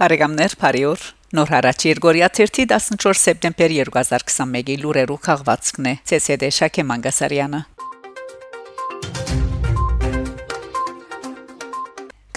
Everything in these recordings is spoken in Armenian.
Բարեկամներ, բարիօր։ Նոր հարաճ Երգորիա 14 սեպտեմբեր 2021-ի լուրերու քաղվածքն է։ ՑՍԴ Շակե Մանգասարյանը։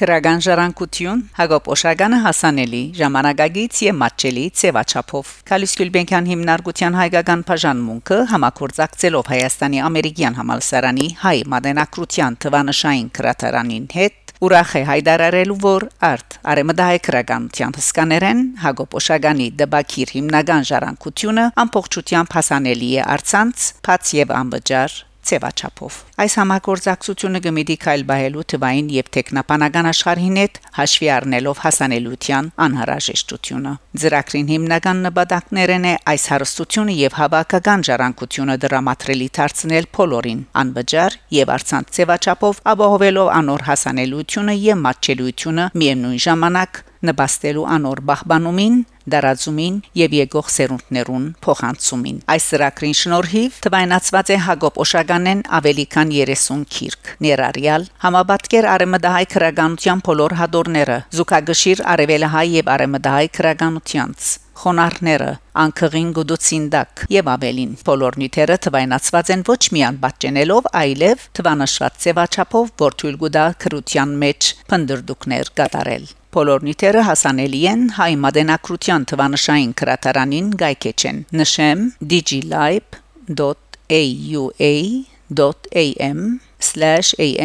Քրագան ժառանգություն Հակոբ Օշագանը հասանելի ժամանակագից եւ մատչելի ծեվաչափով Քալիս Գյուլբենկյան հիմնարկության հայկական բաժանմունքը համակորձակցելով Հայաստանի ամերիկյան համալսարանի հայ մատենակրության թվանշային քրատարանին հետ ուրախ է հայտարարելու, որ արդ արեմդահայ քրագանության հսկաներեն Հակոբ Օշագանի դբակիր հիմնական ժառանգությունը ամբողջությամբ հասանելի է արցանց, բաց եւ անվճար ծեվաչափով։ Այս համագործակցությունը գմիդի քայլ բայելու թվային եւ տեխնապանական աշխարհին հետ հաշվի առնելով հասանելիության անհրաժեշտությունը։ Ձրակրին հիմնական նպատակներն է այս հարստությունը եւ հավաքական ժառանգությունը դրամատրելի դարձնել փոլորին անվճար եւ արցանց ծեվաչափով ապահովելով անոր հասանելիությունը եւ մատչելիությունը միևնույն ժամանակ նպաստելու անոր բահբանումին դարածումին եւ եկող սերունդներուն փոխանցումին այս ծրագրին շնորհիվ թվայնացված է Հակոբ Օշագանեն ավելի քան 30 քիրք ներառյալ համաբատկեր արեմդահայ քրագանության բոլոր հադորները զուկագշիր արևելահայ եւ արեմդահայ քրագանությանց խոնարհները անկղին գուդուցինդակ եւ ավելին բոլոր նյութերը թվայնացված են ոչ միան բաժնելով այլև թվանշված ծեվաչափով որթույլ գուդա քրության մեջ փնդրդուկներ կատարել Բոլոր նիթերը հասանելի են հայ մատենակրության թվանշային քրատարանին գայքեչեն։ Նշեմ digiLive.aua.am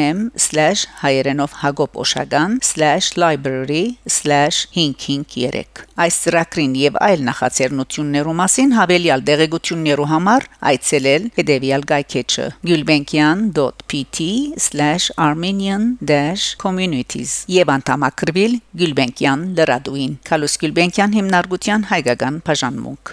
am/hagerenov-hagob-oshagan/library/553 Այս ծրագրին եւ այլ նախաձեռնություններու մասին հավելյալ տեղեկություններու համար այցելել հետեւյալ գայքեջը gulbenkian.pt/armenian-communities եւ անդամակրվել Գյուլբենկյան լրադուին Կալուս Գյուլբենկյան հիմնարկության հայկական բաժանմունք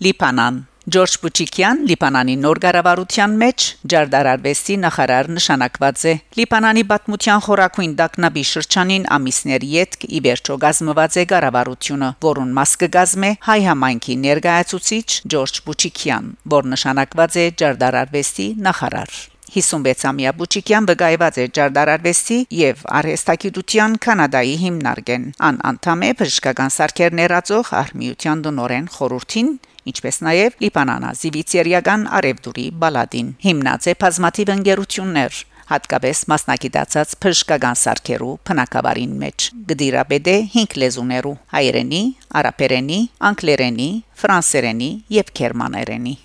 Լիբանան Ջորջ Բուչիկյան Լիբանանի նոր ղարավարության մեջ ջարդարարվեստի նախարար նշանակված է. Լիբանանի պատմության խորակույն դակնաբի շրջանին ամիսներ յետք իբերչո գազմված է ղարավարությունը որուն մաս կգազմե հայ համայնքի ներկայացուցիչ Ջորջ Բուչիկյան որ նշանակված է ջարդարարվեստի նախարար 56-ամյա Բուչիկյան վկայված է Ջարդարարվեստի եւ արհեստագիտության Կանադայի հիմնարկեն։ Ան անդամ է բժշկական սարքեր ներածող արմիության դոնորեն խորհրդին ինչպես նաև Լիբանանա Զիվիցերիական արևդուրի բալադին հիմնած է բազմաթիվ ընկերություններ հատկապես մասնակցած բժշկական սարքերու փնակավարին մեջ գդիրաբեդե 5 լեզուներու հայերենի, արաբերենի, անգլերենի, ֆրանսերենի եւ գերմաներենի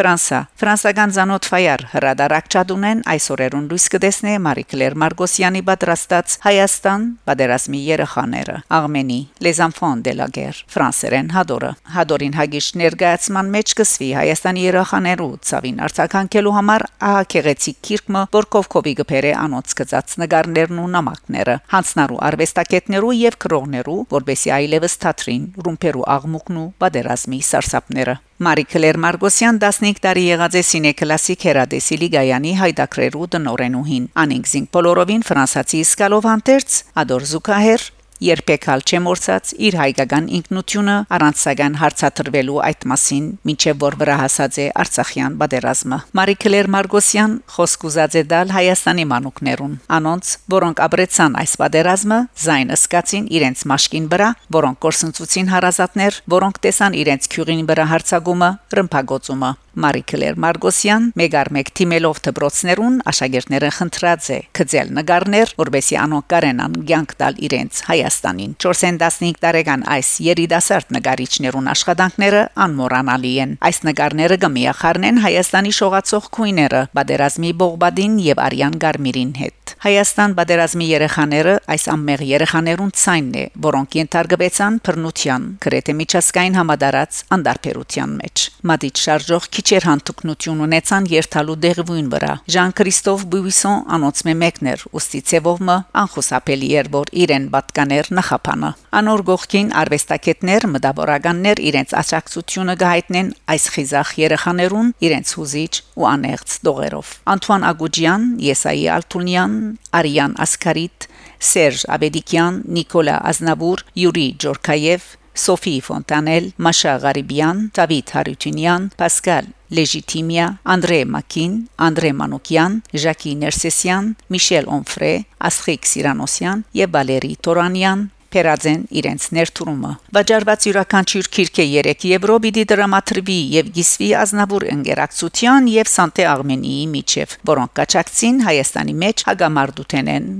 Ֆրանսա Ֆրանսական ցանոթ ֆայար հրադարակչադունեն այսօրերուն լույս կդեսնե Մարի Կլեր Մարգոսյանի պատրաստած Հայաստան պատերազմի երեխաները Աղմենի Les enfants de la guerre ֆրանսերեն հադորը հադորին հագիշ ներկայացման մեջ կսվի Հայաստանի երեխաներու ցավին արձականքելու համար ահագեղեցիկ քիրկը որ կովկովի գբերե անոց գծած նկարներն ու նամակները հանցնարու արվեստակետներու եւ քրողներու որբեսի այլևս թատրին ռումպերու աղմուկն ու պատերազմի սարսափները Մարի Կլեր Մարգոսյան 15 տարի եղած է Սինե Կլասիկ հերադեսի լիգայանի հայդակրերու տնորենուհին։ Անինք զինք բոլորովին ֆրանսացի սկալով անտերց Ադոր Զուկահեր երբեկալ չմորցած իր հայկական ինքնությունը առանց սակայն հարցաթրվելու այդ մասին, ինչեւ որ վրա հասած է Արցախյան բادرազմը։ Մարի Քլեր Մարգոսյան խոսք ուզած է դալ Հայաստանի մանուկներուն, անոնց, որոնք ապրեցան այս բادرազմը, զայն ըսկացին իրենց մաշկին վրա, որոնք կորսնցուցին հարազատներ, որոնք տեսան իրենց քյուղին վրա հարցագումը, ռմբագոցումը։ Մարի Քլեր Մարգոսյան մեգարմեկ թիմելով դպրոցներուն աշակերտները խնդրած է գծել նկարներ, որբեսի անոնք կարենան ցանկ տալ իրենց Հայաստանին։ 415 տարեկան այս երիտասարդ նկարիչներուն աշխատանքները անմոռանալի են։ Այս նկարները կմիախառնեն Հայաստանի շողացող քույները՝ Բադերազմի Բողբադին եւ Արյան Գարմիրին հետ։ Հայաստան բادرազմի երեխաները այս ամեղ երեխաներուն ցայնն է, որոնք ենթարկվեցան բռնության, գրեթե միջազգային համադարած անդարբերության մեջ։ Մադիջ շարժող քիչեր հանդգնություն ունեցան երթալու դեղվույն վրա։ Ժան Քրիստոֆ Բուիսոն անոնցմե մեկներ, ուստի ցևովը անխուսափելի էր, որ իրեն պատկաներ նախապանը։ Անոր գողքին արվեստագետներ, մտավորականներ իրենց աջակցությունը գահիտնեն այս խիզախ երեխաներուն իրենց հուզիչ ու անեղծ դողերով։ Անտուան Ագուջյան, Եսայի Ալթունյան Արիան Ասկարիտ, Սերժ Աբեդիկյան, Նիկոլա Ազնավուր, Յուրի Ջորքաև, Սոֆի Ֆոնտանել, Մաշա Ղարիբյան, Դավիթ Հարությունյան, Պասկալ Լեժիտիմիա, Անդրե Մակին, Անդրե Մանուկյան, Ժակի Ներսեսյան, Միշել Օնֆրե, Ասխիկ Սիրանոսյան եւ Վալերի Տորանյան Փերածեն իրենց ներդրումը։ Վաճառված յուրաքանչյուր քիրքը 3 եվրո պիտի դրամատրվի եւ գիսվի ազնավուր ընկերակցության եւ Սանտե Արմենիի միջև, որոնք կաչակցին Հայաստանի մեջ հագամարտութեն են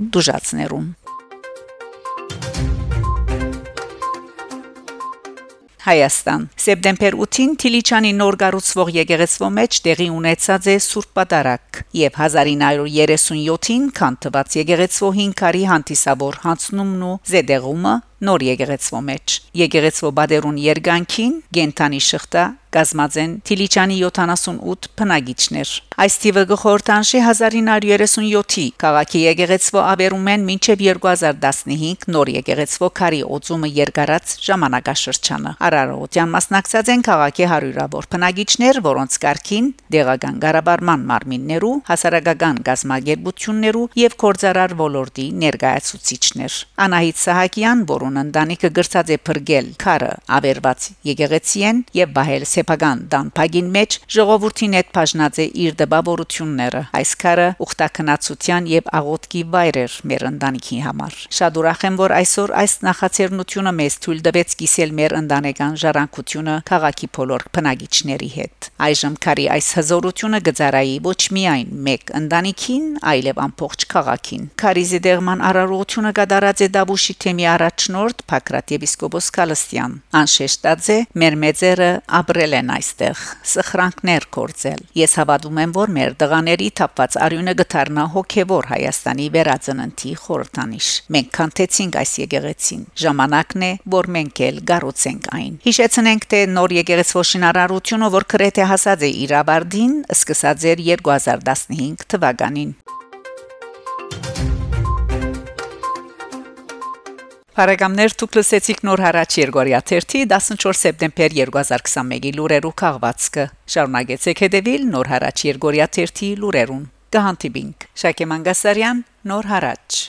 Հայաստան Սեպտեմբեր 8-ին Թիլիչանի նոր գառուցվող եկեղեցվո մեջ տեղի ունեցած է Սուրբ Պատարակ եւ 1937-ին քանթված եկեղեցվո 5 քարի հանդիսավոր հանցնումն ու զեդեղումը նոր եկեղեցվո մեջ։ Եկեղեցվո բادرուն երգանքին գենտանի շղթա կազմած են Թիլիչանի 78 բնագիչներ։ Այս տիվը գխորտանշի 1937-ի քաղաքի եկեղեցվո ավերում են մինչև 2015 նոր եկեղեցվո քարի օծումը երկարած ժամանակաշրջանը։ Արարողության մասնակցած են քաղաքի հարյուրավոր բնագիչներ, որոնց կարգին դեղական գարաբարման մարմիններու, հասարակական գազմագերբություններու եւ կորցարար ոլորտի ներկայացուցիչներ։ Անահիտ Սահակյան, որը որուն ընտանիքը գրծած է փրկել քարը ավերված եկեղեցին եւ բահել սեփական դանփագին մեջ ժողովրդին հետ բաժնած է իր դպավորությունները այս քարը ուխտակնացության եւ աղոթքի վայր էր մեր ընտանիքի համար շատ ուրախ եմ որ այսօր այս նախաձեռնությունը մեզ թույլ տվեց կիսել մեր ընտանեկան ժառանգությունը քաղաքի բոլոր բնակիչների հետ այժմ քարի այս հզորությունը գծարայի ոչ միայն մեկ ընտանիքին այլև ամբողջ քաղաքին քարի զդերման արարողությունը կդարած է դաբուշի թեմի առաջնորդ առաջնորդ Փակրատ եպիսկոպոս Կալստյան անշեշտած է մեր մեծերը ապրել են այստեղ սխրանքներ կործել ես հավատում եմ որ մեր դղաների թափված արյունը գթարնա հոգևոր Հայաստանի վերածննդի խորհրդանիշ մենք կանթեցինք այս եկեղեցին ժամանակն է որ մենք էլ գառուցենք այն հիշեցնենք թե նոր եկեղեցու շինարարությունը որ քրեթե հասած է իր ավարտին սկսած էր 2015 թվականին Փարագամներ դուք լսեցիք նոր հարաճ Երգորիա 3-ի 14 սեպտեմբեր 2021-ի լուրերու քաղվածքը շարունակեցեք հետևել նոր հարաճ Երգորիա 3-ի լուրերուն կհանդիպինք Շակե Մանգասարյան նոր հարաճ